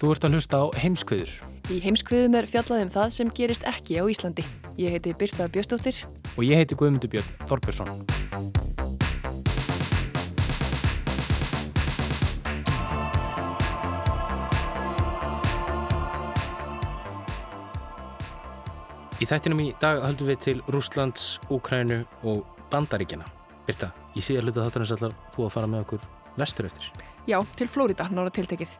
Þú ert að hlusta á heimskviður Í heimskviðum er fjallað um það sem gerist ekki á Íslandi. Ég heiti Birta Bjöstóttir. og ég heiti Guðmundur Björn Þorbjörnsson. Í þættinum í dag höldum við til Rúslands, Úkrænu og Bandaríkjana. Birta, í síðar hluta þáttanins allar þú að fara með okkur vestur eftir. Já, til Flórida, nára tiltekið.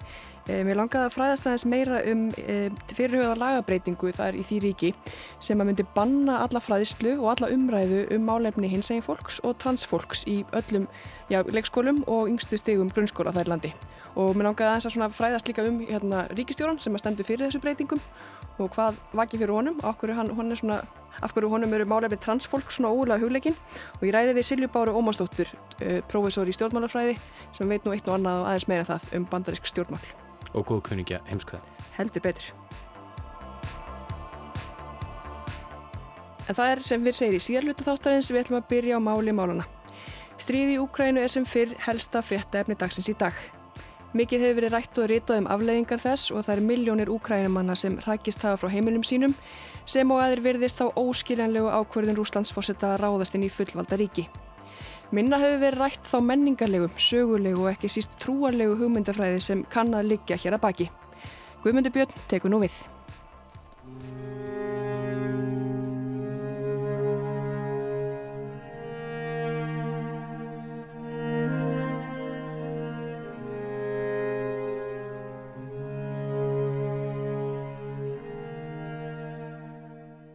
E, mér langaði að fræðast aðeins meira um e, fyrirhugða lagabreitingu þar í því ríki sem að myndi banna alla fræðislu og alla umræðu um málefni hins egin fólks og transfólks í öllum já, leikskólum og yngstu stegum grunnskóla þær landi. Og mér langaði aðeins að svona fræðast líka um hérna, ríkistjóran sem að stendur fyrir þessu breytingum og hvað vakið fyrir honum, af hverju, hann, hann er svona, af hverju honum eru málefni transfólk svona ólega hugleikin og ég ræði við Silju Báru Ómarsdóttur, uh, prófessor í stjórnmálafræði sem veit nú eitt og annað og aðeins meira það um bandarísk stjórnmál. Og góð kuningja heimskveða. Heldur betur. En það er sem við segir í síðarluta þáttarins við ætlum að byrja á máli málana. Stríði í Úkrænu er sem fyrr helsta frétta efni dagsins í dag. Mikið hefur verið rætt og ritað um afleiðingar þess og það er miljónir úkrænumanna sem hrækist hafa frá heimilum sínum sem og aðeir virðist þá óskiljanlegu ákverðin Rúslands fórsetta að ráðast inn í fullvalda ríki. Minna hefur verið rætt þá menningarlegu, sögulegu og ekki síst trúarlegu hugmyndafræði sem kann að liggja hér að baki. Guðmundur Björn tekur nú við.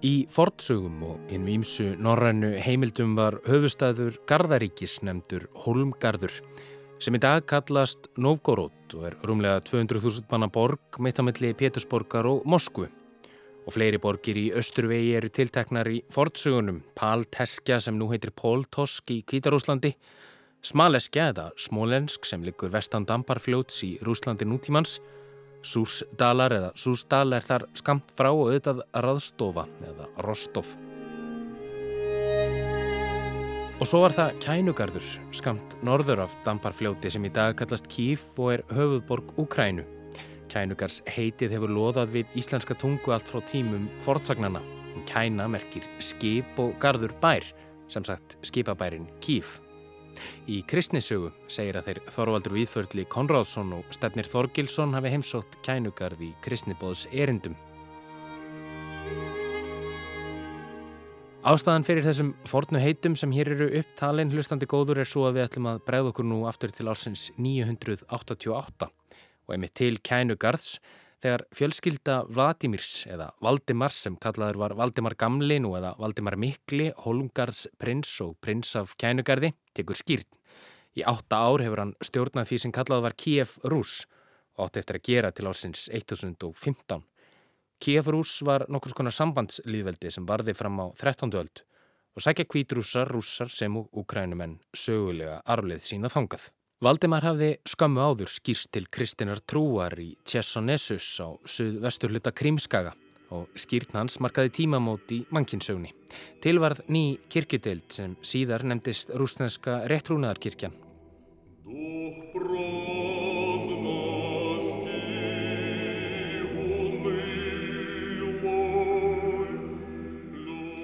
Í fortsögum og inn við ímsu norrænu heimildum var höfustæður Garðaríkis nefndur Holmgarður sem í dag kallast Novgorod og er rúmlega 200.000 manna borg meittamilli Pétursborgar og Moskvu. Og fleiri borgir í Östurvegi eru tilteknar í fortsögunum Pál Teskja sem nú heitir Póltosk í Kvítarúslandi, Smaleskja eða Smolensk sem liggur vestan Dambarfljóts í Rúslandi nútímans Súsdalar eða Súsdal er þar skamt frá og auðvitað Raðstofa eða Rostov. Og svo var það Kænugarður, skamt norður af Damparfljóti sem í dag kallast Kíf og er höfuðborg Úkrænu. Kænugars heitið hefur loðað við íslenska tungu allt frá tímum fortsagnana. Kæna merkir skip og garður bær, sem sagt skipabærin Kíf. Í kristnisögu segir að þeir Þorvaldur Víðförli Konráðsson og Stefnir Þorgilsson hafi heimsótt kænugarð í kristnibóðs erindum. Ástæðan fyrir þessum fornu heitum sem hér eru upptalinn hlustandi góður er svo að við ætlum að bregða okkur nú aftur til ásins 988 og einmitt til kænugarðs þegar fjölskylda Vladimirs eða Valdimars sem kallaður var Valdimar Gamli nú eða Valdimar Mikli, Holmgarðs prins og prins af kænugarði tekur skýrt. Í átta ár hefur hann stjórnað því sem kallað var Kiev Rús og átti eftir að gera til ársins 1015. Kiev Rús var nokkur skonar sambandslýðveldi sem varði fram á 13. öld og sækja kvítrúsar, rússar sem og ukrænumenn sögulega arflið sína þangað. Valdimar hafði skömmu áður skýrst til kristinar trúar í Tjessonessus á suðvesturluta Krímskaga og skýrt hans markaði tímamót í mannkinsögni. Tilvarð ný kirkjudeild sem síðar nefndist rúsneska réttrúnaðarkirkjan.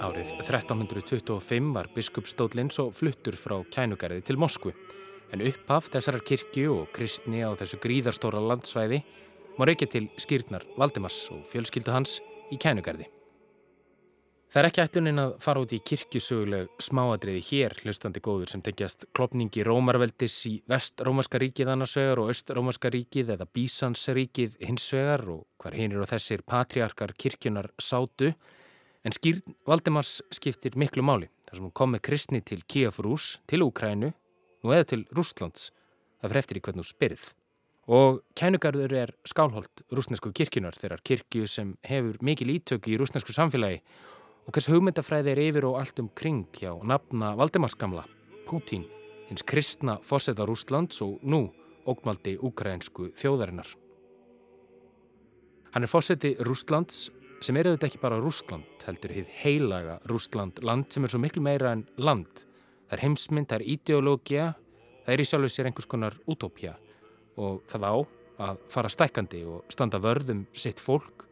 Árið 1325 var biskupstóllinn svo fluttur frá kænugarði til Moskvu en upphaf þessarar kirkju og kristni á þessu gríðarstóra landsvæði má reykja til skýrnar Valdimars og fjölskyldu hans í kænugarði. Það er ekki ætlunin að fara út í kirkjusöguleg smáadriði hér, hlustandi góður, sem tengjast klopningi Rómarveldis í vest-rómarska ríkið annarsvegar og öst-rómarska ríkið eða Bísansríkið hinsvegar og hvar hinir og þessir patriarkar kirkjunar sátu. En skýrn Valdemars skiptir miklu máli, þar sem hún kom með kristni til Kíafrús, til Úkrænu, nú eða til Rústlands. Það fyrir eftir í hvern þú spyrð. Og kænugarður er skálholt rúsnesku kirkjunar, þeirrar kirkju sem hefur mikil ítök í rúsnesku samfélagi og hvers hugmyndafræði er yfir og allt um kring hjá nafna Valdemarskamla, Pútín, hins kristna fósetta Rúslands og nú ógmaldi ukrainsku þjóðarinnar. Hann er fósetti Rúslands sem er auðvitað ekki bara Rúsland, heldur hið heilaga Rúsland, land sem er svo miklu meira en land. Það er heimsmynd, það er ideológia, það er í sjálfu sér einhvers konar útópja og það á að fara stækandi og standa vörðum sitt fólk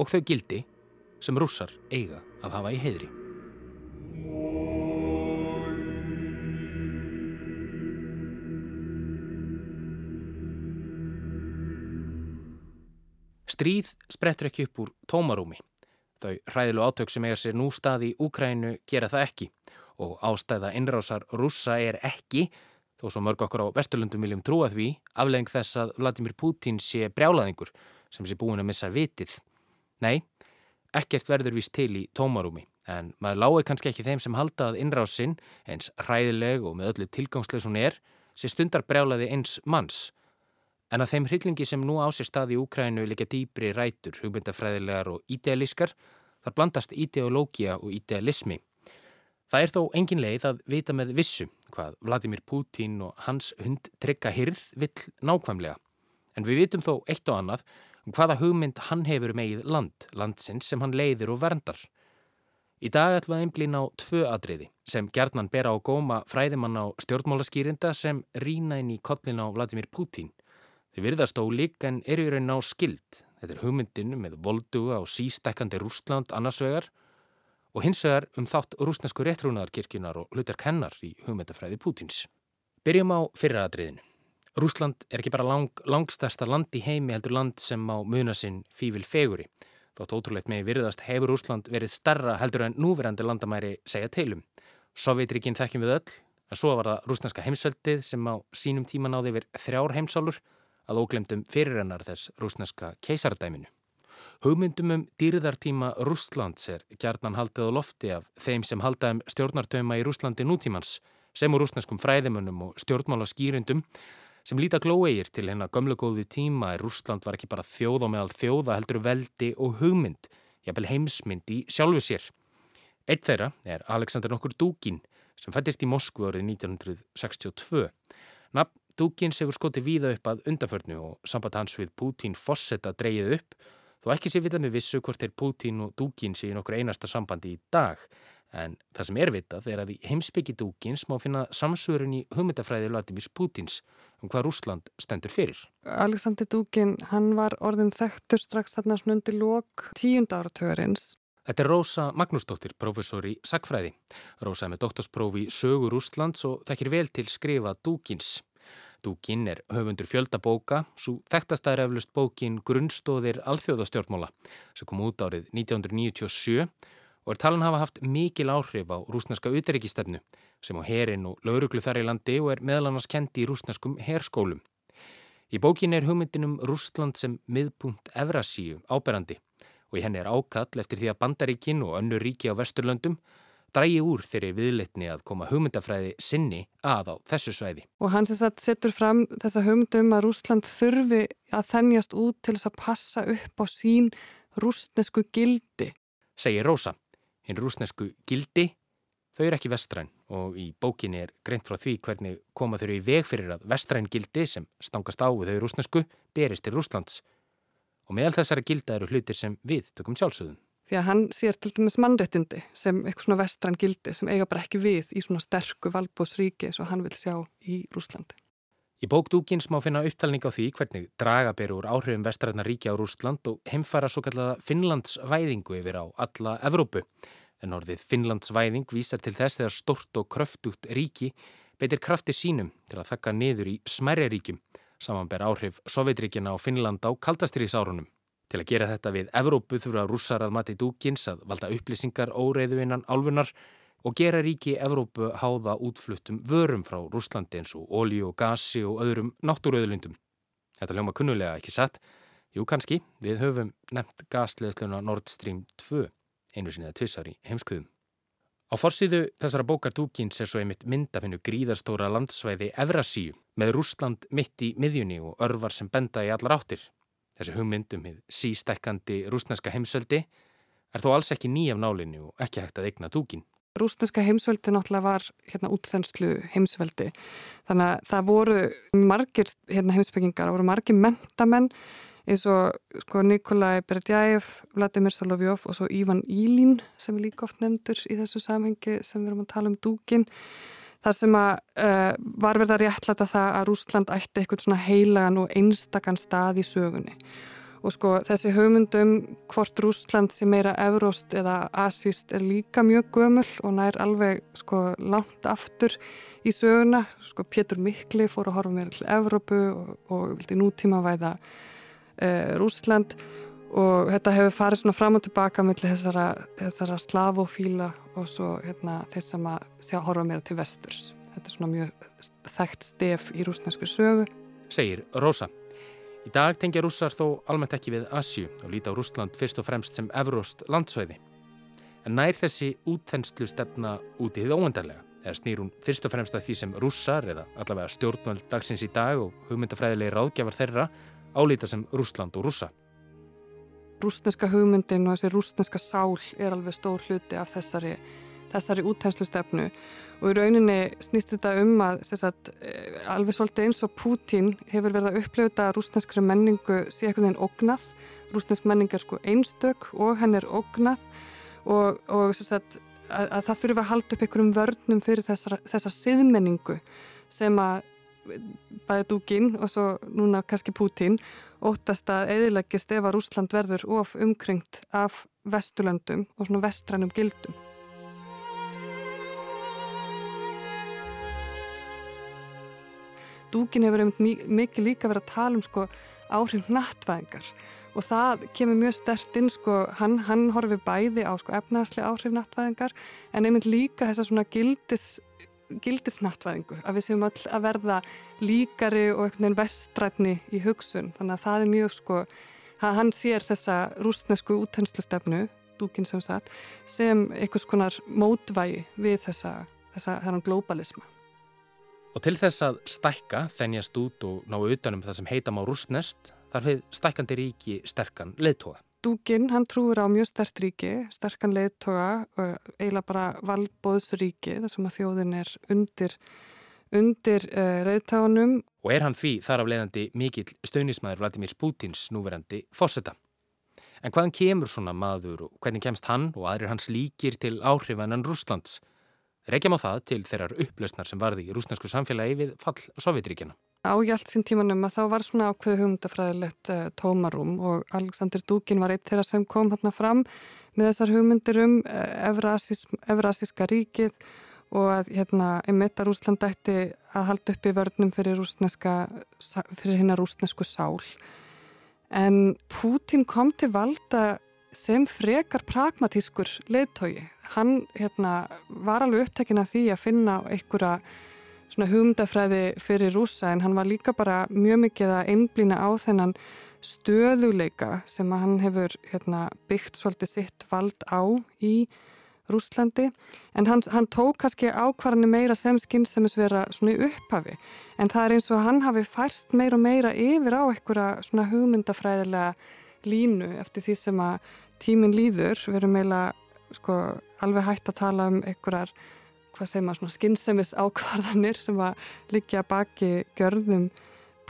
og þau gildi sem rússar eiga að hafa í heidri. Stríð sprettur ekki upp úr tómarúmi. Þau hræðilu átök sem eiga sér nú stað í Úkrænu gera það ekki og ástæða innrásar rússa er ekki, þó svo mörg okkur á Vesturlundum viljum trúa því, aflegging þess að Vladimir Putin sé brjálaðingur sem sé búin að missa vitið. Nei, Ekkert verður vist til í tómarúmi en maður lái kannski ekki þeim sem halda að innrásinn eins ræðileg og með öllu tilgangsleis hún er sé stundar brjálaði eins manns. En að þeim hryllingi sem nú á sér stað í Úkrænu líka dýbri rætur, hugmyndafræðilegar og idealískar, þar blandast ideológia og idealismi. Það er þó engin leið að vita með vissu hvað Vladimir Putin og hans hund trygga hyrð vill nákvæmlega. En við vitum þó eitt og annað um hvaða hugmynd hann hefur megið land, landsins sem hann leiðir og verndar. Í dag ætlum við einblín á tvö atriði sem gerðnan bera á góma fræðimann á stjórnmálaskýrinda sem rína inn í kollin á Vladimir Putin. Þau virðast á lík en eru í raun á skild. Þetta er hugmyndinu með volduga og sístækandi Rústland annarsvegar og hins vegar um þátt rúsnesku réttrúnaðarkirkjunar og hlutar kennar í hugmyndafræði Putins. Byrjum á fyrra atriðinu. Rúsland er ekki bara lang, langstasta land í heimi heldur land sem á muna sinn fývil feguri. Þótt ótrúleitt með virðast hefur Rúsland verið starra heldur en núverandi landamæri segja teilum. Sovjetrikinn þekkjum við öll, en svo var það rúsneska heimsveldið sem á sínum tíma náði yfir þrjár heimsálur að óglemdum fyrirrennar þess rúsneska keisardæminu. Hugmyndum um dýrðartíma Rúslands er gjarnan haldið á lofti af þeim sem haldaðum stjórnartöma í Rúslandi nútímans sem úr rúsneskum fræðimönnum og stjórnmála skýrindum sem líta glóegir til hennar gömlegóði tíma er Rúsland var ekki bara þjóð á meðal þjóða heldur veldi og hugmynd, jafnvel heimsmynd í sjálfu sér. Eitt þeirra er Alexander nokkur Dúkin sem fættist í Moskvu árið 1962. Nafn Dúkins hefur skotið víða upp að undaförnu og samband hans við Pútín fossetta dreyið upp þó ekki sé vitað með vissu hvort er Pútín og Dúkin sé í nokkur einasta sambandi í dag En það sem er vitað er að í heimsbyggi dúkins má finna samsvörun í hugmyndafræði Vladimir Putins um hvað Rúsland stendur fyrir. Alexander Dúkin, hann var orðin þekktur strax þarna snundi lók tíunda áratörins. Þetta er Rósa Magnúsdóttir, professor í Sackfræði. Rósa er með doktorsprófi sögu Rúslands og þekkir vel til skrifa Dúkins. Dúkin er höfundur fjöldabóka, svo þekktast er eflust bókin Grunnstóðir alþjóðastjórnmála sem kom út árið 1997 og er talan hafa haft mikil áhrif á rúsneska uterikistefnu sem á herin og lauruglu þar í landi og er meðal annars kendi í rúsneskum herskólum. Í bókin er hugmyndinum Rúsland sem miðpunkt Evrasíu áberandi og í henni er ákall eftir því að Bandaríkin og önnu ríki á Vesturlöndum drægi úr þeirri viðletni að koma hugmyndafræði sinni að á þessu svæði. Og hann sem sagt setur fram þessa hugmyndum að Rúsland þurfi að þennjast út til þess að passa upp á sín rúsnesku gildi. Segir Rósa hinn rúsnesku gildi, þau eru ekki vestræn og í bókinni er greint frá því hvernig koma þau í veg fyrir að vestræn gildi sem stangast á við þau rúsnesku berist til Rúslands og meðal þessari gilda eru hlutir sem við tökum sjálfsögðum. Því að hann sér til dæmis mannrettindi sem eitthvað svona vestræn gildi sem eiga bara ekki við í svona sterku valbósríki eins og hann vil sjá í Rúslandi. Í bókdúkins má finna upptalning á því hvernig draga beru úr áhrifum vestræna ríkja á Rúsland og heimfara svo kallaða Finnlandsvæðingu yfir á alla Evrópu. En orðið Finnlandsvæðing vísar til þess þegar stort og kröftugt ríki beitir krafti sínum til að þakka niður í smerri ríkjum, samanber áhrif Sovjetríkjana á Finnland á kaldastriðsárunum. Til að gera þetta við Evrópu þurfa rússar að mati dúkins að valda upplýsingar óreiðu innan álfunar og gera ríki Evrópu háða útfluttum vörum frá Rúslandi eins og ólíu og gasi og öðrum náttúröðlundum. Þetta ljóma kunnulega ekki satt. Jú, kannski, við höfum nefnt gasleðsluna Nord Stream 2 einu sinni að tvissar í heimskuðum. Á forsiðu þessara bókar dúkins er svo einmitt myndafinnu gríðarstóra landsvæði Evrasíu með Rúsland mitt í miðjunni og örvar sem benda í allar áttir. Þessi hugmyndum við sístækkandi rúsneska heimsöldi er þó alls ekki ný af nálinu og ekki hægt að eigna dúkin. Rúsneska heimsveldi náttúrulega var hérna útþenslu heimsveldi þannig að það voru margir hérna, heimsbyggingar, það voru margir mentamenn eins og sko, Nikolai Berdjaev, Vladimir Solovjov og svo Ivan Ílín sem er líka oft nefndur í þessu samhengi sem við erum að tala um dúkin þar sem að uh, var verið að réttlæta það að Rúsland ætti eitthvað svona heilagan og einstakann stað í sögunni. Og sko þessi hugmyndum hvort Rúsland sem meira Evróst eða Asíst er líka mjög gömul og nær alveg sko langt aftur í söguna. Sko Pétur Mikli fór að horfa meira til Evrópu og, og vildi nútíma væða uh, Rúsland og þetta hefur farið svona fram og tilbaka með þessara, þessara slavofíla og svo hérna, þess að maður horfa meira til vesturs. Þetta er svona mjög þekkt stef í rúsnesku sögu. Segir Rósa. Í dag tengja rússar þó almennt ekki við Asju og líta á Rúsland fyrst og fremst sem Evróst landsvæði. En nær þessi útþenslu stefna út í því óendarlega eða snýr hún fyrst og fremst að því sem rússar eða allavega stjórnvöld dagsins í dag og hugmyndafræðilegi ráðgjafar þeirra álíta sem Rúsland og rússa. Rúsneska hugmyndin og þessi rúsneska sál er alveg stór hluti af þessari, þessari útænslu stefnu og í rauninni snýst þetta um að sagt, eh, alveg svolítið eins og Pútín hefur verið að upplöfuta að rúsneskri menningu sé eitthvað einn ógnað. Rúsnesk menning er sko einstök og henn er ógnað og, og sagt, að, að það þurfa að halda upp einhverjum vörnum fyrir þessa, þessa siðmenningu sem að bæði Dúkin og svo núna kannski Pútín óttast að eðilegist ef að Rúsland verður of umkringt af vestulöndum og svona vestrænum gildum. Dúkin hefur mikið líka verið að tala um sko áhrif nattvæðingar og það kemur mjög stert inn sko, hann, hann horfið bæði á sko efnaðslega áhrif nattvæðingar en einmitt líka þessa svona gildis gildisnattvæðingu, að við séum öll að verða líkari og einhvern veginn vestrætni í hugsun, þannig að það er mjög sko, hann sér þessa rúsnesku úthenslustefnu, dúkin sem satt, sem einhvers konar mótvægi við þessa, þessa þennan globalisma. Og til þess að stækka, þennjast út og ná utanum það sem heita má rúsnest, þarf við stækkandi ríki sterkan leðtóa. Dúkin, hann trúur á mjög stert ríki, sterkan leittoga, eiginlega bara valbóðsríki, þar sem að þjóðin er undir, undir uh, eh, reyðtáðunum. Og er hann því þar af leiðandi mikill staunismæður Vladimir Putins núverandi fósetta. En hvaðan kemur svona maður og hvernig kemst hann og aðrir hans líkir til áhrifanan Rúslands? Reykjum á það til þeirrar upplausnar sem varði í rúsnarsku samfélagi við fall Sovjetríkjana á hjálpsinn tímanum að þá var svona ákveð hugmyndafræðilegt uh, tómarum og Alexander Dúkin var eitt þeirra sem kom hérna fram með þessar hugmyndir um uh, Evrasíska ríkið og að hérna einmitt að Rúsland ætti að halda upp í vörnum fyrir, fyrir hérna rúsnesku sál. En Pútin kom til valda sem frekar pragmatískur leittói. Hann hérna, var alveg upptekinn af því að finna einhverja svona hugmyndafræði fyrir rúsa en hann var líka bara mjög mikið að einblýna á þennan stöðuleika sem hann hefur hérna, byggt svolítið sitt vald á í Rúslandi en hann, hann tók kannski ákvarðinu meira sem skynnsemis vera svona upphafi en það er eins og hann hafi færst meira og meira yfir á einhverja svona hugmyndafræðilega línu eftir því sem að tímin líður, við erum meila sko alveg hægt að tala um einhverjar hvað segir maður, svona skynnsemis ákvarðanir sem að liggja baki görðum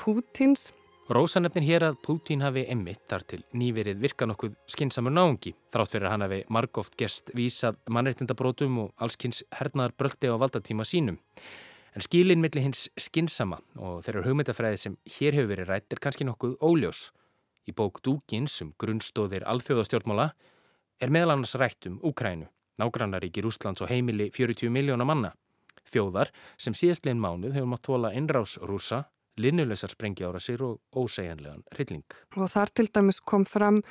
Pútins. Rósanefnin hér að Pútín hafi emmitt þar til nýverið virka nokkuð skynnsamur náungi. Þrátt fyrir að hann hafi margóft gest vísað mannreitindabrótum og allskynns hernaðar bröldi á valdatíma sínum. En skilin millir hins skinnsama og þeirra hugmyndafræði sem hér hefur verið rætt er kannski nokkuð óljós. Í bók Dúkins um grunnstóðir alþjóðastjórnmála er meðal annars rætt um Úkrænu nágrannaríki Rúslands og heimili 40 miljóna manna. Þjóðar sem síðastlegin mánuð hefur mátt þóla innrás rúsa linnuleysar sprengjára sér og ósegjanlegan hrylling. Og þar til dæmis kom fram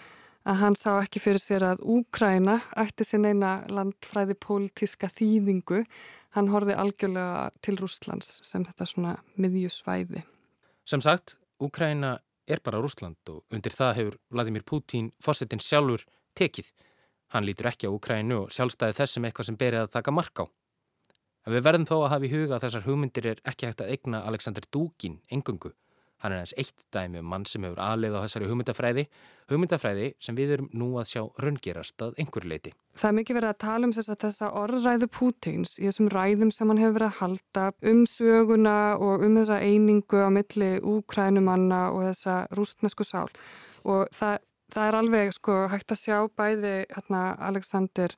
að hann sá ekki fyrir sér að Úkræna ætti sér neina landfræði pólitíska þýðingu. Hann horfi algjörlega til Rúslands sem þetta svona miðjusvæði. Sem sagt, Úkræna er bara Rúsland og undir það hefur Vladimir Putin fósettin sjálfur tekið. Hann lítur ekki á Úkrænu og sjálfstæði þessum eitthvað sem berið að taka mark á. En við verðum þó að hafa í huga að þessar hugmyndir er ekki hægt að egna Alexander Dugin engungu. Hann er eins eitt dæmi um mann sem hefur aðlið á þessari hugmyndafræði, hugmyndafræði sem við erum nú að sjá raungerast að einhver leiti. Það er mikið verið að tala um þess að þessa orðræðu Pútins í þessum ræðum sem hann hefur verið að halda um söguna og um þessa einingu á milli úkrænumanna og þessa rústnesku sál. Og það, það er alveg sko, hægt að sjá bæði hérna, Alexander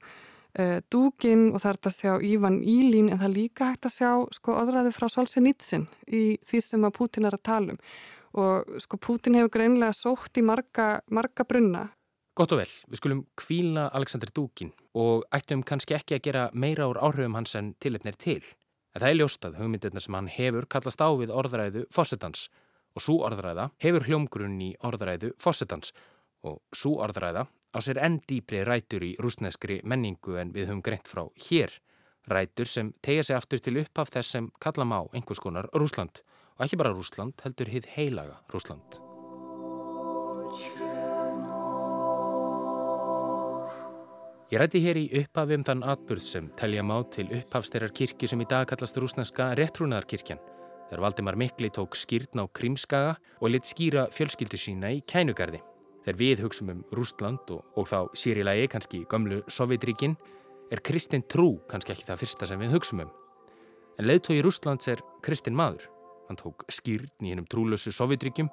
uh, Dugin og það er að sjá Ívan Ílín en það er líka hægt að sjá sko, orðræði frá Solzhenitsyn í því sem að Putin er að tala um og sko Putin hefur greinlega sótt í marga, marga brunna. Gott og vel, við skulum kvíla Alexander Dugin og ættum kannski ekki að gera meira úr áhrifum hans en tilefnir til. En það er ljóstað hugmyndirna sem hann hefur kallast á við orðræðu fósettans og svo orðræða hefur hljómgrunn í orðræðu fósettans og svo orðræða á sér enn dýpri rætur í rúsneskri menningu en við höfum greint frá hér. Rætur sem tegja sig aftur til upphaf þess sem kalla má einhvers konar Rúsland og ekki bara Rúsland heldur hið heilaga Rúsland. Ég rætti hér í upphafi um þann atburð sem telja má til upphafsteirar kirkju sem í dag kallast rúsneska réttrúnaðarkirkjan þegar Valdimar Mikli tók skýrn á Krímskaga og lit skýra fjölskyldu sína í kænugarði. Þegar við hugsaum um Rústland og, og þá sér í lagi kannski gömlu Sovjetríkin er kristin trú kannski ekki það fyrsta sem við hugsaum um. En leiðtói Rústlands er kristin maður. Hann tók skýrn í hennum trúlösu Sovjetríkjum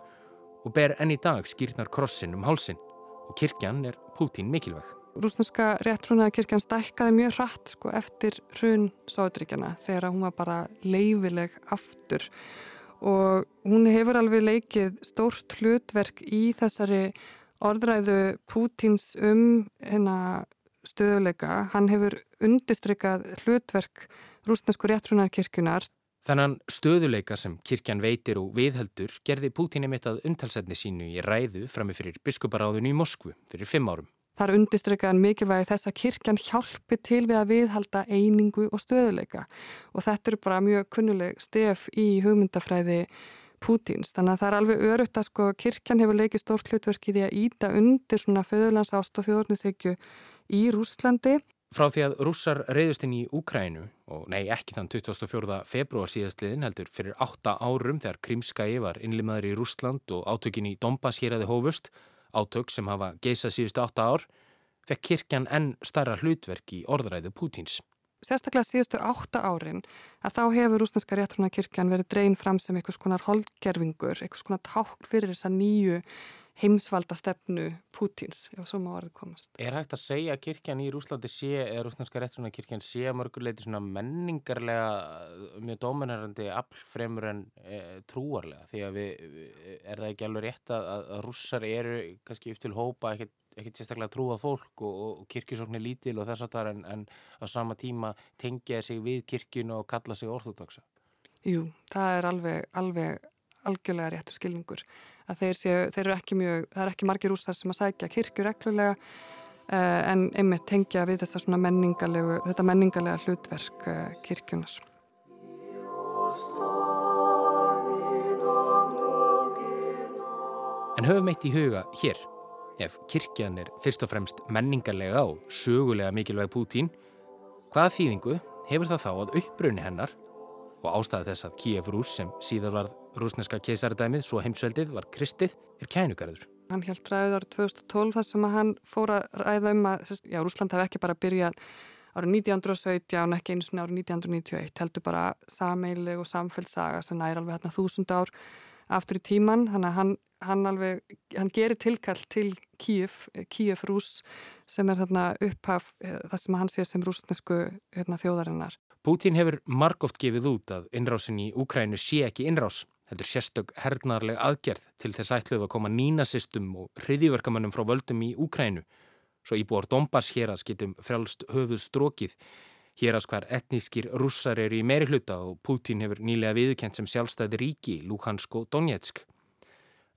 og ber enn í dag skýrnar krossin um hálsin og kirkjan er Pútín mikilvæg. Rúsneska réttrúnaða kirkjan stækkaði mjög hratt sko, eftir hrun Sovjetríkjana þegar hún var bara leifileg aftur og hún hefur alveg leikið stórt hlutverk í þessari orðræðu Pútins um hérna stöðuleika. Hann hefur undistrykkað hlutverk rúsnesku réttrunarkirkjunar. Þannan stöðuleika sem kirkjan veitir og viðheldur gerði Pútín einmitt að undtalsetni sínu í ræðu framifyrir biskuparáðinu í Moskvu fyrir fimm árum. Það er undistrykkaðan mikilvægi þess að kirkjan hjálpi til við að viðhalda einingu og stöðuleika og þetta eru bara mjög kunnuleg stef í hugmyndafræði Pútins. Þannig að það er alveg örugt að sko kirkjan hefur leikið stórt hlutverk í því að íta undir svona föðurlands ást og þjóðurnisegju í Rúslandi. Frá því að rússar reyðust inn í Úkrænu og nei ekki þann 24. februar síðastliðin heldur fyrir 8 árum þegar Krímskæi var innlimaður í Rúsland og átökin í Donbass hér aði hófust, átök sem hafa geisað síðustu 8 ár, fekk kirkjan enn starra hlutverk í orðræðu Pútins sérstaklega síðustu átta árin að þá hefur rúsneska réttrunarkirkjan verið dreyin fram sem einhvers konar holdgerfingur, einhvers konar tákn fyrir þessa nýju heimsvalda stefnu Pútins, ef svo má orðið komast. Er hægt að segja að kirkjan í Rúslandi sé, eða rúsneska réttrunarkirkjan sé að mörguleiti svona menningarlega mjög dominarandi aflfremur en e, trúarlega því að við, er það ekki alveg rétt að, að rússar eru kannski upp til hópa ekkert ekkert sérstaklega trúa fólk og, og kirkjusókn er lítil og þess að það en, en á sama tíma tengja sig við kirkjunu og kalla sig orðodoksa. Jú, það er alveg, alveg algjörlega réttu skilningur að þeir, séu, þeir eru ekki mjög, það er ekki margir úsar sem að sækja kirkjur reglulega uh, en einmitt tengja við þessa svona menningarlegu, þetta menningarlega hlutverk uh, kirkjunar. En höfum eitt í huga hér Ef kirkjan er fyrst og fremst menningarlega og sögulega mikilvæg Pútín, hvaða þýðingu hefur það þá að uppbrunni hennar og ástæði þess að Kíef Rús sem síðan var rúsneska keisardæmið, svo heimsveldið, var kristið, er kænugarður. Hann held ræðið árið 2012 þar sem hann fór að ræða um að, já, Rúsland hef ekki bara byrjað árið 1917, ekki einu svona árið 1991, heldur bara sameilig og samfellsaga sem nær alveg hérna þúsund ár aftur í tíman, þannig að hann hann alveg, hann gerir tilkall til Kíf, Kíf Rús sem er þarna upphaf eh, það sem hann sé sem rúsnesku hérna, þjóðarinnar. Pútín hefur margóft gefið út að innrásin í Úkrænu sé ekki innrás, heldur sérstök hernarleg aðgerð til þess ætluð að koma nínasistum og hriðiverkamannum frá völdum í Úkrænu, svo íbúar Dombas hér að skitum frjálst höfuð strókið Hér ás hvar etnískir russar eru í meiri hluta og Putin hefur nýlega viðkent sem sjálfstæði ríki Luhansk og Donetsk.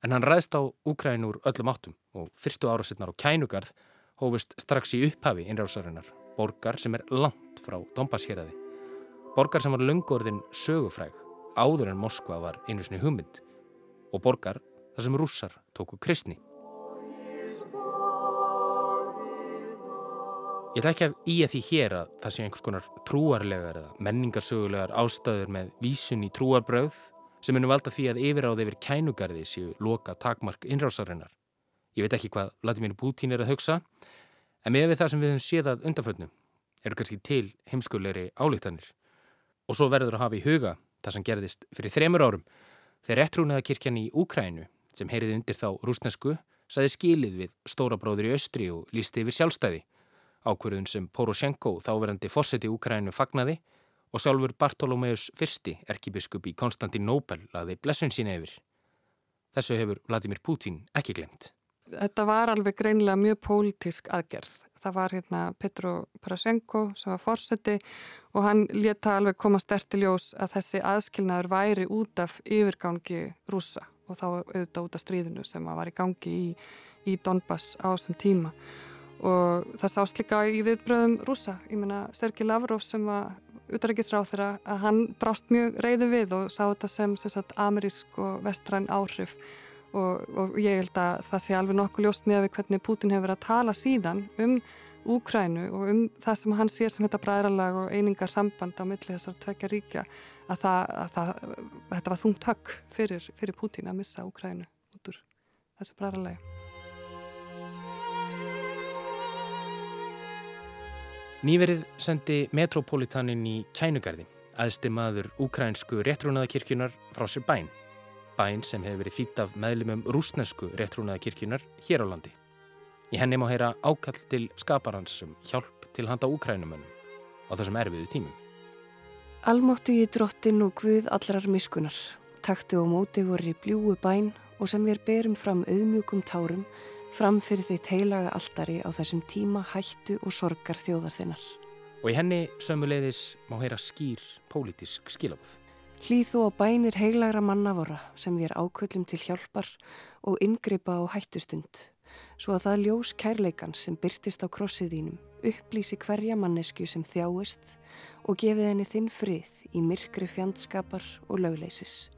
En hann ræðst á Úkræn úr öllum áttum og fyrstu árasetnar á Kænugarð hófust strax í upphafi innrásarinnar, borgar sem er langt frá Donbass-heraði. Borgar sem var lungorðin sögufræg, áður en Moskva var einu snið hugmynd og borgar þar sem russar tóku kristni. Ég ætla ekki að í að því hér að það sé einhvers konar trúarlegar eða menningarsögulegar ástæður með vísun í trúarbröð sem munum valda því að yfiráði yfir kænugarði séu loka takmark innrásarinnar. Ég veit ekki hvað Vladimir Putin er að hugsa, en með það sem við höfum séð að undanföldnu eru kannski til heimskulegri álíktanir. Og svo verður að hafa í huga það sem gerðist fyrir þremur árum þegar ettrúnaða kirkjan í Úkrænu sem heyriði undir þá rúsnesku saði skilið við stóra bróður í austri og lísti yfir sjálfstæði ákverðun sem Poroshenko þáverandi fósetti Úkrænu fagnaði og sjálfur Bartolomeus I, erkibiskup í Konstantinópel, laði blessun sína yfir. Þessu hefur Vladimir Putin ekki glemt. Þetta var alveg greinlega mjög pólitísk aðgerð. Það var hérna Petro Poroshenko sem var fórseti og hann leta alveg koma stertiljós að þessi aðskilnaður væri út af yfirgangi rúsa og þá auðvitað út af stríðinu sem var í gangi í, í Donbass á þessum tíma og það sást líka í viðbröðum rúsa. Ég menna Sergei Lavrov sem var utarækisráð þeirra að hann brást mjög reyðu við og sá þetta sem, sem sagt, amerísk og vestræn áhrif og, og ég held að það sé alveg nokkuð ljóst með við hvernig Putin hefur verið að tala síðan um Úkrænu og um það sem hann sér sem þetta bræðralag og einingar samband á milli þessar tvekja ríkja að, það, að það, þetta var þungt högg fyrir, fyrir Putin að missa Úkrænu út úr þessu bræðralagi. Nýverið sendi Metropolitanin í Kænugarði, aðsti maður úkrænsku réttrúnaðakirkjunar frá sér bæn. Bæn sem hefur verið þýtt af meðlumum rúsnesku réttrúnaðakirkjunar hér á landi. Í henni má heyra ákall til skaparans sem hjálp til handa úkrænumönnum á þessum erfiðu tímum. Almóttu í drottin og guð allrar miskunar. Taktu og móti voru í bljúu bæn og sem við berum fram auðmjúkum tárum fram fyrir þitt heilaga aldari á þessum tíma hættu og sorgar þjóðar þinnar. Og í henni sömuleiðis má heyra skýr pólitísk skilabúð. Hlýð þú á bænir heilagra mannavora sem við er áköllum til hjálpar og yngripa á hættustund, svo að það ljós kærleikans sem byrtist á krossið þínum upplýsi hverja mannesku sem þjáist og gefið henni þinn frið í myrkri fjandskapar og lögleisis.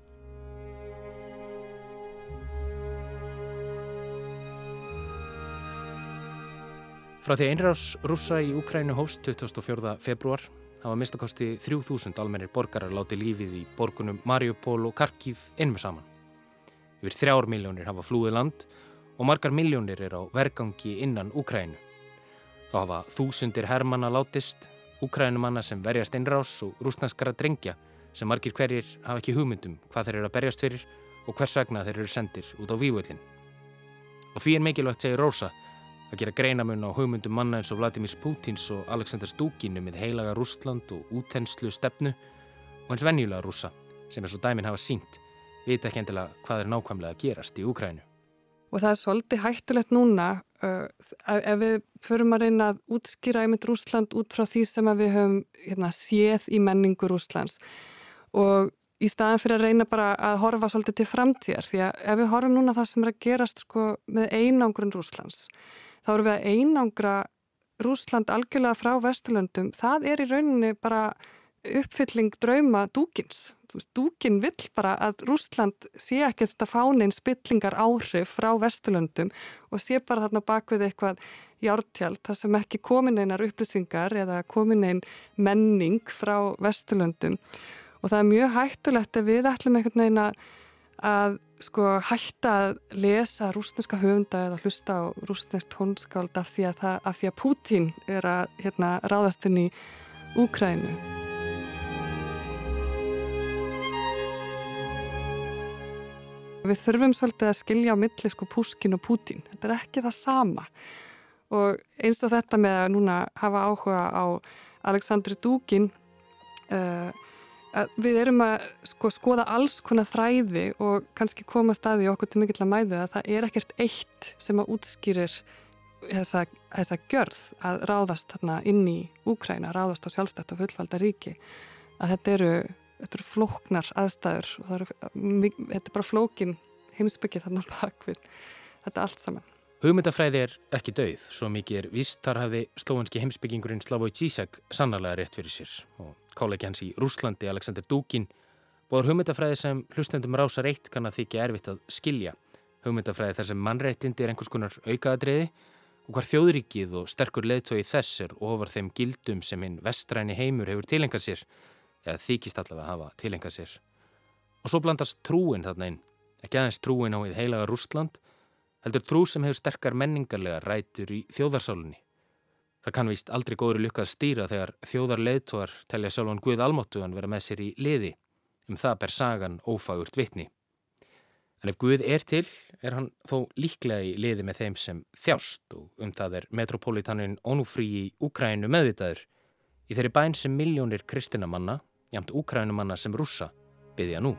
Frá því einrás rúsa í Ukrænu hófst 24. februar hafa mistakosti 3000 almennir borgarar látið lífið í borgunum Mariupol og Kharkiv einmið saman. Yfir þrjár miljónir hafa flúið land og margar miljónir er á vergangi innan Ukrænu. Þá hafa þúsundir hermanna látist, Ukrænumanna sem verjast einrás og rúsnanskara drengja sem margir hverjir hafa ekki hugmyndum hvað þeir eru að berjast fyrir og hvers vegna þeir eru sendir út á vývöldin. Og því er mikilvægt segir Rósa að gera greinamun á hugmyndum manna eins og Vladimir Putins og Aleksandr Stúkinu með heilaga Rústland og útenslu stefnu og eins venjulega rúsa sem er svo dæmin hafa sínt vita ekki endilega hvað er nákvæmlega að gerast í Úkrænu. Og það er svolítið hættulegt núna uh, ef við förum að reyna að útskýra einmitt Rústland út frá því sem við höfum hérna, séð í menningu Rústlands og í staðan fyrir að reyna bara að horfa svolítið til framtíðar því að ef við horfum núna það sem er að gerast sko, með einangrun Rústlands þá eru við að einangra Rúsland algjörlega frá Vesturlöndum, það er í rauninni bara uppfylling drauma dúkins. Dúkin vill bara að Rúsland sé ekki þetta fánein spillingar áhrif frá Vesturlöndum og sé bara þarna bakvið eitthvað jártjald, það sem ekki komin einar upplýsingar eða komin einn menning frá Vesturlöndum og það er mjög hættulegt að við ætlum einhvern veginn að sko hætta að lesa rúsneska höfunda eða hlusta á rúsnesk tónskáld af því að, það, af því að Pútín er að hérna, ráðast inn í Úkrænu. Við þurfum svolítið að skilja á milli sko Púskin og Pútín. Þetta er ekki það sama og eins og þetta með að núna hafa áhuga á Aleksandri Dúkin uh, við erum að sko, skoða alls konar þræði og kannski koma staði okkur til mikill að mæðu að það er ekkert eitt sem að útskýrir þessa, þessa gjörð að ráðast þarna inn í Úkræna, ráðast á sjálfstætt og fullvalda ríki að þetta eru, þetta eru flóknar aðstæður og eru, þetta er bara flókin heimsbyggið þarna bakvið þetta allt saman. Hugmyndafræði er ekki dauð, svo mikið er vist þar hafði slóanski heimsbyggingurinn Slavoj Zizek sannarlega rétt fyrir sér og kollegi hans í Rúslandi, Alexander Dugin, bóður hugmyndafræði sem hlustendum rásar eitt kann að þykja erfitt að skilja. Hugmyndafræði þar sem mannreittindi er einhvers konar aukaðadriði og hvar þjóðrikið og sterkur leðtói þess er ofar þeim gildum sem hinn vestræni heimur hefur tilengað sér, eða þykist allavega að hafa tilengað sér. Og svo blandast trúin þarna inn, ekki aðeins trúin á í heilaga Rúsland, heldur trú sem hefur sterkar menningarlega rætur í þjóðarsálunni. Það kann vist aldrei góður lykkað stýra þegar þjóðar leðtóar telja sjálfan Guð Almáttugan vera með sér í liði. Um það ber sagan ófagurt vitni. En ef Guð er til, er hann þó líklega í liði með þeim sem þjást og um það er metropolitanin Onufrí í Úkrænu meðvitaður í þeirri bæn sem miljónir kristina manna, jamt Úkrænumanna sem rúsa, byggja nú.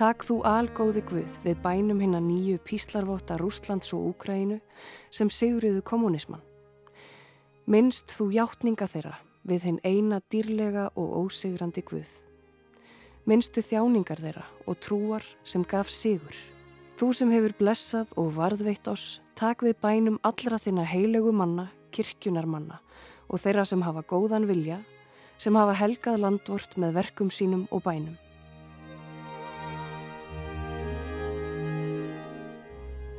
Takk þú algóði Guð við bænum hinn að nýju píslarvota Rúslands og Úkrænu sem sigriðu kommunismann. Minnst þú hjáttninga þeirra við hinn eina dýrlega og ósigrandi Guð. Minnstu þjáningar þeirra og trúar sem gaf sigur. Þú sem hefur blessað og varðveitt oss, takk við bænum allra þinna heilögu manna, kirkjunar manna og þeirra sem hafa góðan vilja, sem hafa helgað landvort með verkum sínum og bænum.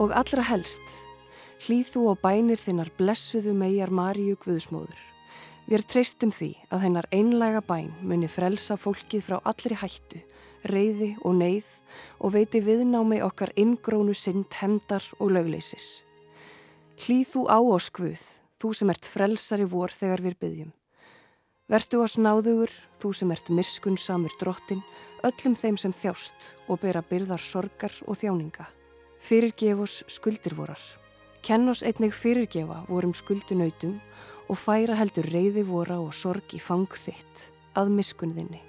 Og allra helst, hlýð þú á bænir þinnar blessuðu megar Maríu Guðsmóður. Við treystum því að hennar einlega bæn muni frelsa fólkið frá allri hættu, reyði og neyð og veiti viðnámi okkar inngrónu synd, hemdar og lögleysis. Hlýð þú á oss Guð, þú sem ert frelsari vor þegar við byggjum. Vertu oss náðugur, þú sem ert mirskun samur drottin, öllum þeim sem þjást og bera byrðar sorgar og þjáninga. Fyrirgefos skuldir vorar. Kenn oss einnig fyrirgefa vorum skuldunautum og færa heldur reyði vora og sorg í fang þitt, að miskunðinni.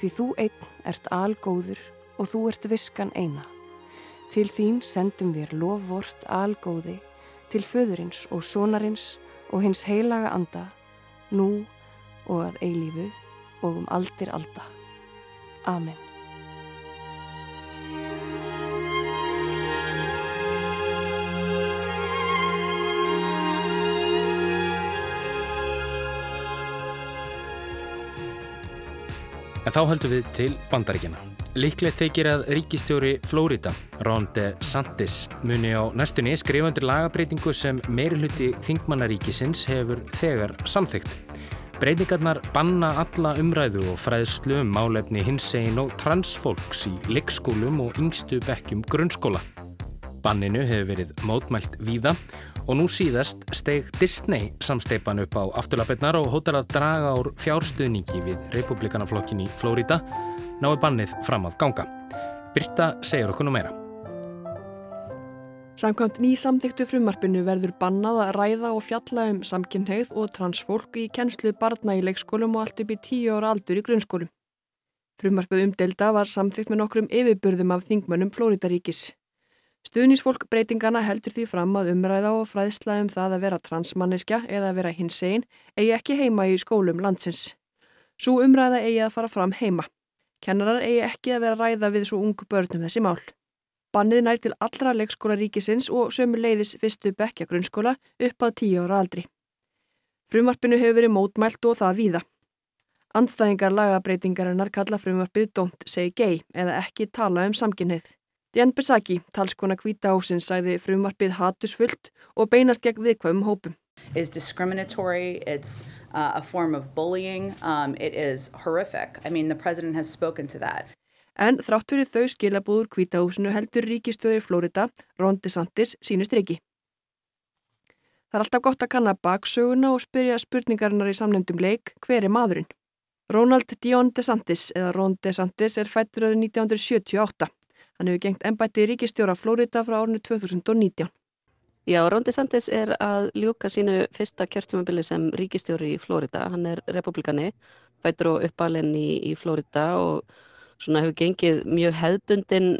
Því þú einn ert algóður og þú ert viskan eina. Til þín sendum við lofvort algóði til föðurins og sonarins og hins heilaga anda, nú og að eilífu og um aldir alda. Amen. En þá höldum við til bandaríkjana. Líklegt tekir að ríkistjóri Flórida, Ron DeSantis, muni á næstunni skrifundir lagabreitingu sem meiruluti Þingmannaríkisins hefur þegar samþygt. Breytingarnar banna alla umræðu og fræðslu um málefni hinsegin og transfólks í leikskólum og yngstu bekkjum grunnskóla. Banninu hefur verið mótmælt víða Og nú síðast steg Disney samsteipan upp á afturlapirnar og hóttar að draga ár fjárstuðningi við republikanaflokkin í Flórida nái bannið fram að ganga. Birta segir okkur nú meira. Samkvæmt ný samþyktu frumarpinu verður bannað að ræða og fjalla um samkynneið og transfólk í kennslu barna í leikskólum og allt upp í tíu ára aldur í grunnskólum. Frumarpið umdelda var samþykt með nokkrum yfirburðum af þingmönnum Flóridaríkis. Stuðnisfólk breytingana heldur því fram að umræða og fræðsla um það að vera transmanniska eða að vera hinsegin eigi ekki heima í skólum landsins. Svo umræða eigi að fara fram heima. Kennarar eigi ekki að vera ræða við svo ungu börnum þessi mál. Bannið nær til allra leikskóla ríkisins og sömu leiðis fyrstu bekja grunnskóla upp að tíu ára aldri. Frumvarpinu hefur verið mótmælt og það víða. Andstæðingar lagabreitingarinnar kalla frumvarpið don't say gay eða ekki tala um samkynnið. Dian Besaki, talskona Kvíta ásins, sæði frumarpið hatusfullt og beinast gegn viðkvæmum hópum. is discriminatory, it's uh, a form of bullying, um, it is horrific. I mean, the president has spoken to that. En þrátt fyrir þau skilabúður kvítahúsinu heldur ríkistöður í Flórida, Ron DeSantis, sínust reiki. Það er alltaf gott að kanna baksöguna og spyrja spurningarinnar í samnefndum leik, hver er maðurinn? Ronald Dion DeSantis, eða Ron DeSantis, er fættur öður 1978. Hann hefur gengt ennbætti ríkistjóra Flórida frá árinu 2019. Já, Ron DeSantis er að ljúka sínu fyrsta kjörtjumabili sem ríkistjóri í Flórida. Hann er republikani, fætur og uppalinn í, í Flórida og svona hefur gengið mjög hefðbundin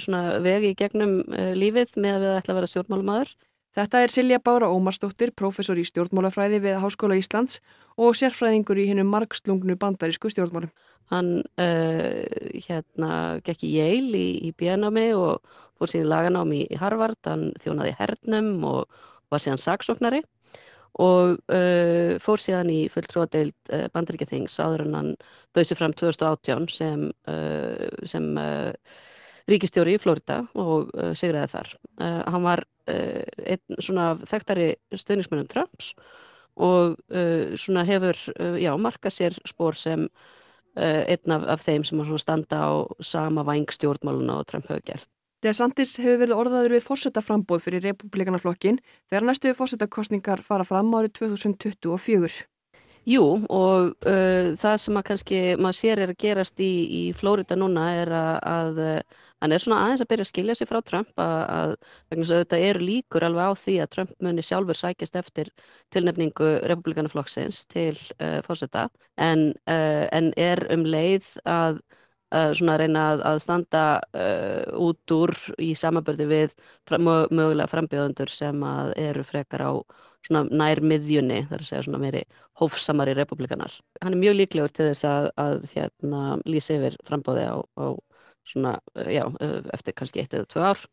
svona vegi gegnum lífið með að við ætla að vera stjórnmálumæður. Þetta er Silja Bára Ómarsdóttir, professor í stjórnmálafræði við Háskóla Íslands og sérfræðingur í hinnum margslungnu bandarísku stjórnmálum. Hann uh, hérna gekk í Yale í, í bjönámi og fór síðan laganámi í Harvard, hann þjónaði hernum og var síðan saksóknari og uh, fór síðan í fulltrúadeild uh, bandaríkjathings áður en hann bauð sér fram 2018 sem, sem ríkistjóri í Florida og sigraði þar. Hann var einn svona þekktari stöðningsmennum Trumps og svona hefur, já, markað sér spór sem einn af, af þeim sem standa á sama vængstjórnmáluna og Trump hefur gert. DeSantis hefur verið orðaður við fórsetaframbóð fyrir republikanaflokkin þegar næstu fórsetakostningar fara fram árið 2024. Jú og uh, það sem að kannski maður sér er að gerast í, í Flórida núna er að, að hann er svona aðeins að byrja að skilja sig frá Trump að, að vegna þess að þetta eru líkur alveg á því að Trump muni sjálfur sækjast eftir tilnefningu republikanaflokksins til uh, fórseta en, uh, en er um leið að Uh, svona að reyna að, að standa uh, út úr í samabörði við mögulega frambjöðundur sem að eru frekar á svona nær miðjunni, þar að segja svona meiri hófsamari republikanar. Hann er mjög líklegur til þess að, að hérna lýsa yfir frambóði á, á svona, já, eftir kannski eitt eða tvö ár.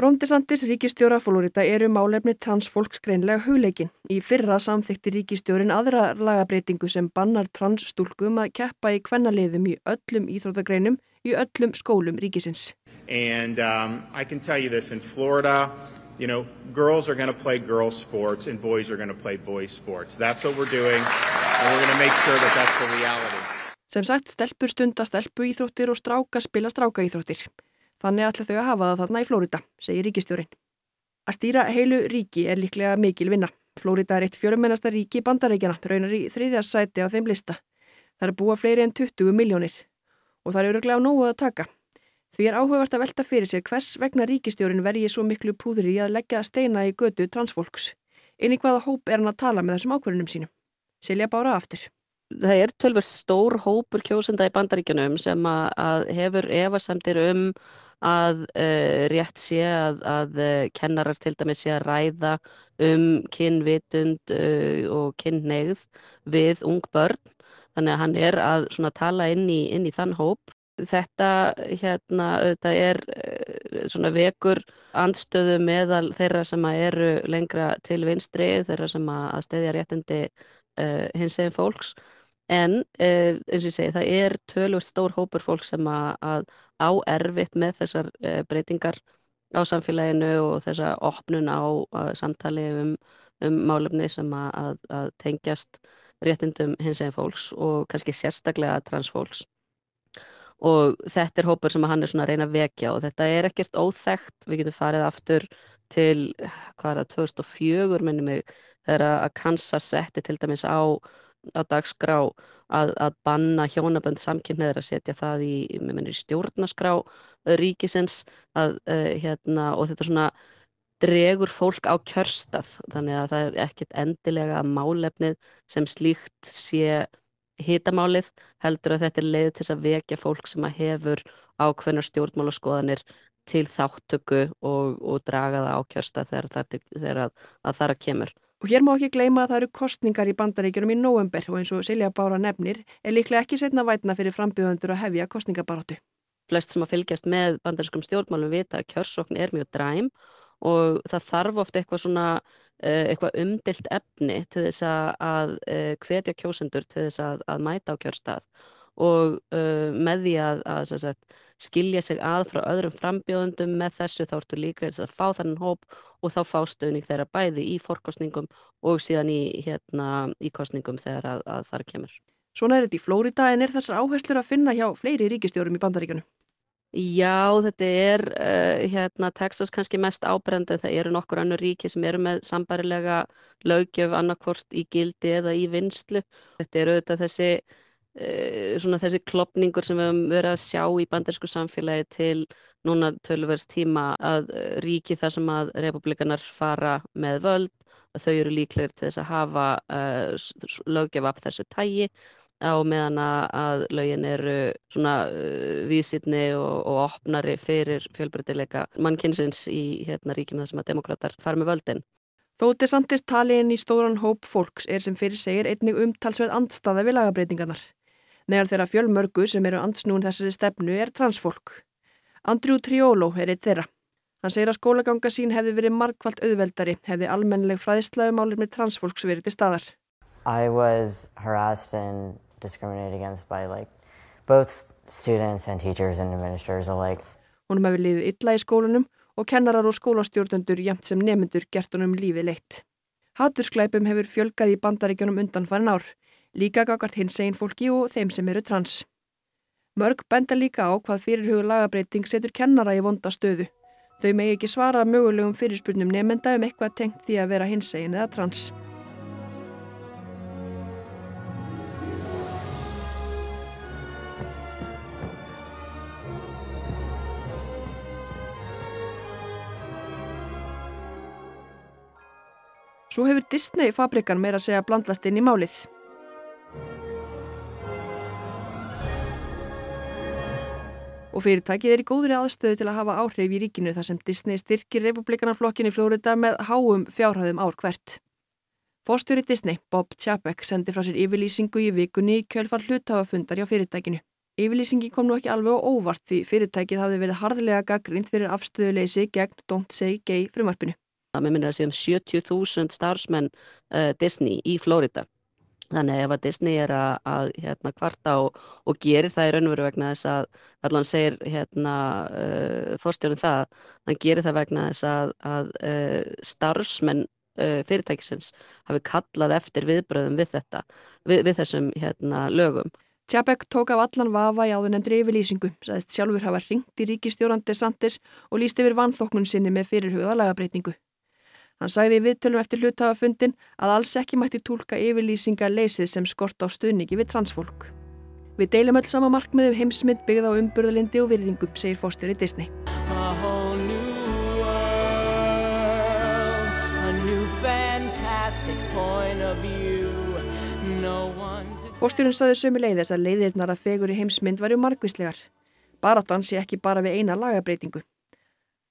Rondesantis ríkistjóra Florida eru málefni transfólks greinlega hugleikin. Í fyrra samþykti ríkistjórin aðra lagabreitingu sem bannar transstúlkum að keppa í kvennaliðum í öllum íþróttagreinum í öllum skólum ríkisins. And um, I can tell you this, in Florida, you know, girls are going to play girls sports and boys are going to play boys sports. That's what we're doing and we're going to make sure that that's the reality. Sem sagt, stelpur stunda stelpu íþróttir og stráka spila stráka íþróttir. Þannig ætla þau að hafa það þarna í Flórida, segir ríkistjórin. Að stýra heilu ríki er líklega mikil vinna. Flórida er eitt fjörumennasta ríki bandaríkjana, raunar í þriðja sæti á þeim lista. Það er búa fleiri en 20 miljónir og það eru örglega á nógu að taka. Því er áhugavert að velta fyrir sér hvers vegna ríkistjórin vergi svo miklu púðri að leggja steina í götu transfólks. Einnig hvaða hóp er hann að tala með þessum ákverðunum sínum? Silja bára aftur. Það er tölver stór hópur kjósenda í bandaríkjunum sem að, hefur efasemtir um að uh, rétt sé að, að uh, kennarar til dæmis sé að ræða um kynvitund uh, og kynneigð við ung börn. Þannig að hann er að tala inn í, inn í þann hóp. Þetta hérna, er svona vekur andstöðu meðal þeirra sem eru lengra til vinstri, þeirra sem að stedja réttindi hins eginn fólks. En eins og ég segi, það er tölvöld stór hópur fólk sem að, að á erfitt með þessar uh, breytingar á samfélaginu og þessa opnun á uh, samtali um, um málefni sem að, að, að tengjast réttindum hins eginn fólks og kannski sérstaklega transfólks. Og þetta er hópur sem hann er svona að reyna að vekja og þetta er ekkert óþægt, við getum farið aftur til, hvað það, 2004 minnum mig, þegar að Kansas setti til dæmis á á dagskrá að, að banna hjónabönd samkynneður að setja það í, í stjórnaskrá ríkisins að, uh, hérna, og þetta svona dregur fólk á kjörstað. Þannig að það er ekkert endilega málefnið sem slíkt sé hitamálið heldur að þetta er leið til að vekja fólk sem að hefur ákveðnar stjórnmálaskoðanir til þáttöku og, og draga það á kjörstað þegar, þegar, þegar að, að það er að kemur. Og hér má ekki gleyma að það eru kostningar í bandaríkjunum í november og eins og Silja Bára nefnir er líklega ekki setna vætna fyrir frambjöðundur að hefja kostningabaróttu. Flest sem að fylgjast með bandarískum stjórnmálum vita að kjörsókn er mjög dræm og það þarf ofta eitthvað svona eh, eitthvað umdilt efni til þess að eh, hvetja kjósendur til þess að, að mæta á kjörstað og uh, með því að, að sagt, skilja sig að frá öðrum frambjóðundum með þessu þá ertu líka að fá þannig hóp og þá fá stöðning þeirra bæði í fórkostningum og síðan í, hérna, í kostningum þegar að, að þar kemur. Svona er þetta í Flórida en er þessar áherslur að finna hjá fleiri ríkistjórum í bandaríkunum? Já, þetta er uh, hérna, Texas kannski mest ábreyndi það eru nokkur annur ríki sem eru með sambarilega lögjöf annarkvort í gildi eða í vinslu. Þetta eru auðvitað þessi svona þessi klopningur sem við höfum verið að sjá í bandarsku samfélagi til núna tölverst tíma að eh, ríki þar sem að republikanar fara með völd, að þau eru líklegir til þess að hafa uh, löggefa af þessu tægi, á meðan að lögin eru svona uh, vísitni og, og opnari fyrir fjölbreytileika mannkynsins í hérna ríkjum þar sem að demokrater fara með völdin. Þó DeSantis tali inn í stóran hóp fólks er sem fyrir segir einnig umtalsverð andstaða við lagabreitingarnar. Meðal þeirra fjölmörgu sem eru andsnúin þessari stefnu er transfólk. Andrew Triolo er eitt þeirra. Hann segir að skólaganga sín hefði verið markvallt auðveldari, hefði almennileg fræðislega málir með transfólks verið til staðar. I was harassed and discriminated against by like both students and teachers and administrators alike. Hún hefði liðið illa í skólunum og kennarar og skólastjórnendur jæmt sem nemyndur gert honum lífið leitt. Hatursklæpum hefur fjölgað í bandaríkjunum undan farin ár, líka gagart hins einn fólki og þeim sem eru trans. Mörg benda líka á hvað fyrirhugur lagabreiting setur kennara í vonda stöðu. Þau megi ekki svara mögulegum fyrirspurnum nefnda um eitthvað tengt því að vera hinsegin eða trans. Svo hefur Disney fabrikan meira að segja blandast inn í málið. og fyrirtækið er í góðri aðstöðu til að hafa áhrif í ríkinu þar sem Disney styrkir republikanarflokkin í Flórida með háum fjárhæðum ár hvert. Fórstjóri Disney, Bob Chapek, sendi frá sér yfirlýsingu í vikunni í kjölfar hlutafafundar hjá fyrirtækinu. Yfirlýsingi kom nú ekki alveg á óvart því fyrirtækið hafði verið harðlega gaggrind fyrir afstöðuleysi gegn Don't Say Gay frumarpinu. Með minnir að séum 70.000 starfsmenn uh, Disney í Flórida Þannig ef að Disney er að, að hérna, kvarta og, og gerir það í raunveru vegna þess að, allan segir hérna, uh, fórstjórun það, hann gerir það vegna þess að, að uh, starfsmenn uh, fyrirtækisins hafi kallað eftir viðbröðum við þetta, við, við þessum hérna, lögum. Tjabek tók af allan vafa í áðunendri yfirlýsingu, sæðist sjálfur hafa ringt í ríkistjórandi Santis og líst yfir vanþóknun sinni með fyrirhuga lagabreitingu. Hann sagði í viðtölum eftir hlutafafundin að alls ekki mætti tólka yfirlýsingar leysið sem skort á stuðningi við transfólk. Við deilum öll sama markmiðum heimsmynd byggða á umburðalindi og virðingu, segir fórstöri Disney. Fórstjórun saði sömu leiðis að leiðirnar að fegur í heimsmynd varu margvíslegar. Baráttan sé ekki bara við eina lagabreitingu.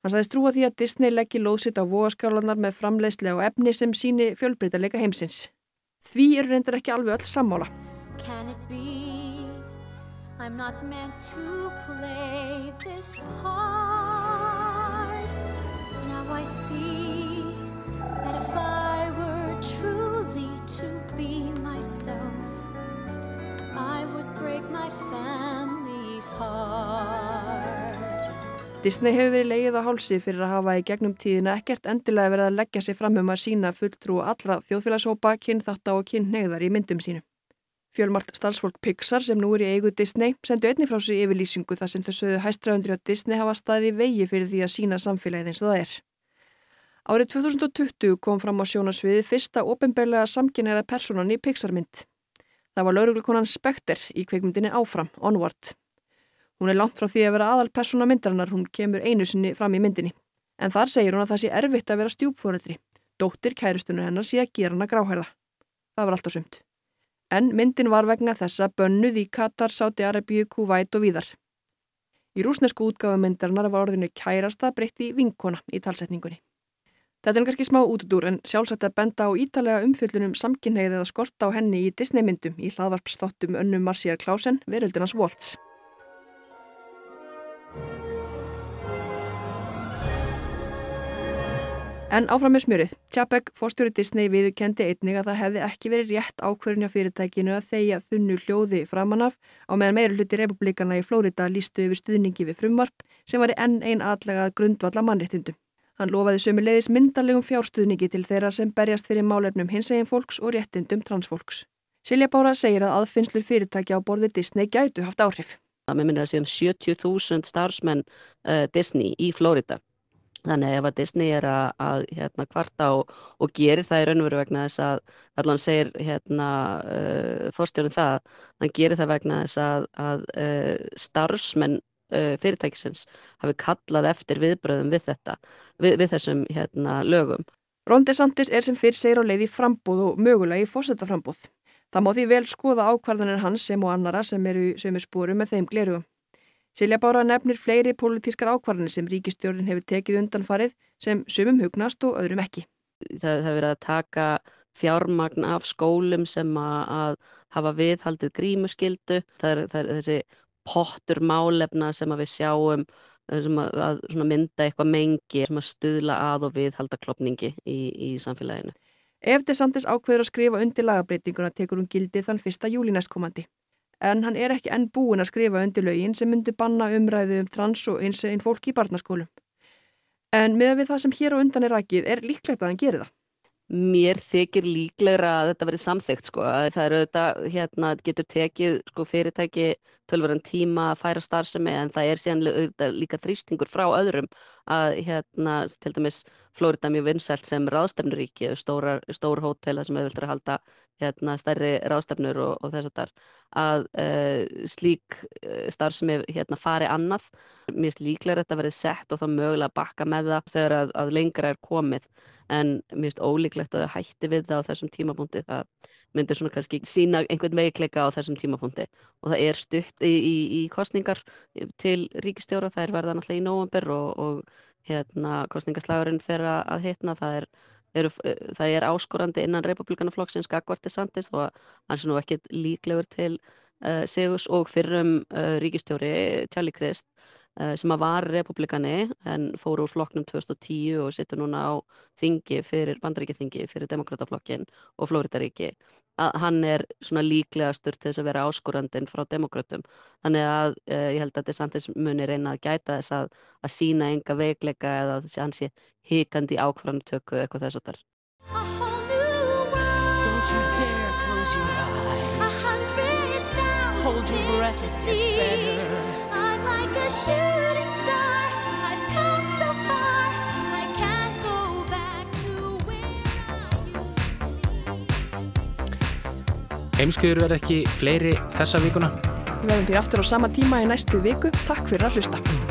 Hann sagðist trúa því að Disney leggji lóðsitt á vogaskálanar með framleiðslega og efni sem síni fjölbreytarleika heimsins. Því eru reyndar ekki alveg öll sammála. Myself I would break my family's heart Disney hefur verið leið á hálsi fyrir að hafa í gegnum tíðina ekkert endilega verið að leggja sig fram um að sína fulltrú allra þjóðfélagshópa, kynþátta og kynneiðar í myndum sínu. Fjölmart starfsfólk Pixar sem nú er í eigu Disney sendu einni frá sig yfirlýsingu þar sem þau sögðu hæstræðundri á Disney hafa staði vegi fyrir því að sína samfélagið eins og það er. Árið 2020 kom fram á sjónasviði fyrsta ofinbeglega samkynniða personan í Pixar mynd. Það var lauruglukonan Spectre í kveikmyndinni Áfram, Onward. Hún er langt frá því að vera aðal persóna myndarinnar, hún kemur einu sinni fram í myndinni. En þar segir hún að það sé erfitt að vera stjúpfóreldri. Dóttir kæristunur hennar sé að gera hana gráhærða. Það var allt á sumt. En myndin var vegna þessa bönnuð í Katar, Sáti Arabíu, Kuwait og víðar. Í rúsnesku útgáðu myndarinnar var orðinu kærasta breytti vinkona í talsetningunni. Þetta er kannski smá útudur en sjálfsagt að benda á ítalega umfyllunum samkynneið eða skort á henni í Disney myndum í hlaðvarpsþottum önnum Marciar Klausen, veröldinans Volts. En áfram með smjörið. Tjapek, fórstjóri Disney, viðkendi einnig að það hefði ekki verið rétt ákverðin á fyrirtækinu að þeia þunnu hljóði framanaf á meðan meira hluti republikana í Flórida lístu yfir stuðningi við frumvarp sem var enn einn aðlegað grundvalla mannréttindum. Hann lofaði sömu leiðis myndarlegum fjárstuðningi til þeirra sem berjast fyrir málefnum hinsegin fólks og réttindum transfólks. Silja Bára segir að aðfinnslur fyrirtæki á borði Disney gætu haft áhrif. Það með minnir Þannig ef að Disney er að, að hérna, kvarta og, og gerir það í raunveru vegna þess að allan segir hérna, uh, fórstjórun það, hann gerir það vegna þess að, að uh, starfsmenn uh, fyrirtækisins hafi kallað eftir viðbröðum við þetta, við, við þessum hérna, lögum. Ron DeSantis er sem fyrr segir á leið í frambúð og mögulega í fórsetaframbúð. Það má því vel skoða ákvarðanir hans sem og annara sem eru sömu spóru með þeim glerugum. Silja Bára nefnir fleiri pólitískar ákvarðanir sem ríkistjórnin hefur tekið undanfarið sem sumum hugnast og öðrum ekki. Það hefur verið að taka fjármagn af skólum sem að hafa viðhaldið grímuskyldu. Það er, það er þessi pottur málefna sem við sjáum sem að, að mynda eitthvað mengi sem að stuðla að og viðhalda klopningi í, í samfélaginu. Ef DeSantis ákveður að skrifa undir lagabreitinguna tekur hún gildi þann fyrsta júli næstkomandi. En hann er ekki enn búin að skrifa undir lögin sem myndi banna umræðu um trans og eins einn fólk í barnaskólum. En með við það sem hér á undan er rækið er líklegt að hann gerir það. Mér þykir líklegra að þetta verið samþygt sko. Það eru auðvitað, hérna, getur tekið sko, fyrirtæki tölverðan tíma að færa starfsemi en það er síðan líka þrýstingur frá öðrum að hérna, til dæmis Florida mjög vinsælt sem ráðstefnuríki, stór hótel sem hefur viltur að halda hérna, stærri ráðstefnur og, og þess að þar að uh, slík uh, starfsemi hérna, fari annað. Mér finnst líklegra að þetta verið sett og þá mögulega bakka með það þegar að, að lengra er komið en mér finnst ólíklegt að það hætti við það á þessum tímapunkti það myndir svona kannski sína einhvern veikleika á þessum tímapunkti. Og það er stutt í, í, í kostningar til ríkistjóra, það er verða náttúrulega í nóvambur og, og hérna kostningaslagurinn fer að hitna, það er, er, það er áskorandi innan republikanaflokksins Gagvarti Sandis og hans er nú ekkit líklegur til uh, Sigus og fyrrum uh, ríkistjóri Tjalli Krist Eh, sem að var republikani en fór úr flokknum 2010 og sittur núna á þingi fyrir bandaríkjaþingi fyrir demokrataflokkin og Flóriðaríki að hann er svona líklegastur til þess að vera áskorandin frá demokratum þannig að eh, ég held að DeSantis muni reyna að gæta þess að, að sína enga veikleika eða að hann sé híkandi ákvarðantöku eitthvað þess að þar Don't you dare close your eyes. Hold your breath, it's better Heimskuður verð ekki fleiri þessa vikuna. Við verðum til aftur á sama tíma í næstu viku. Takk fyrir að hlusta.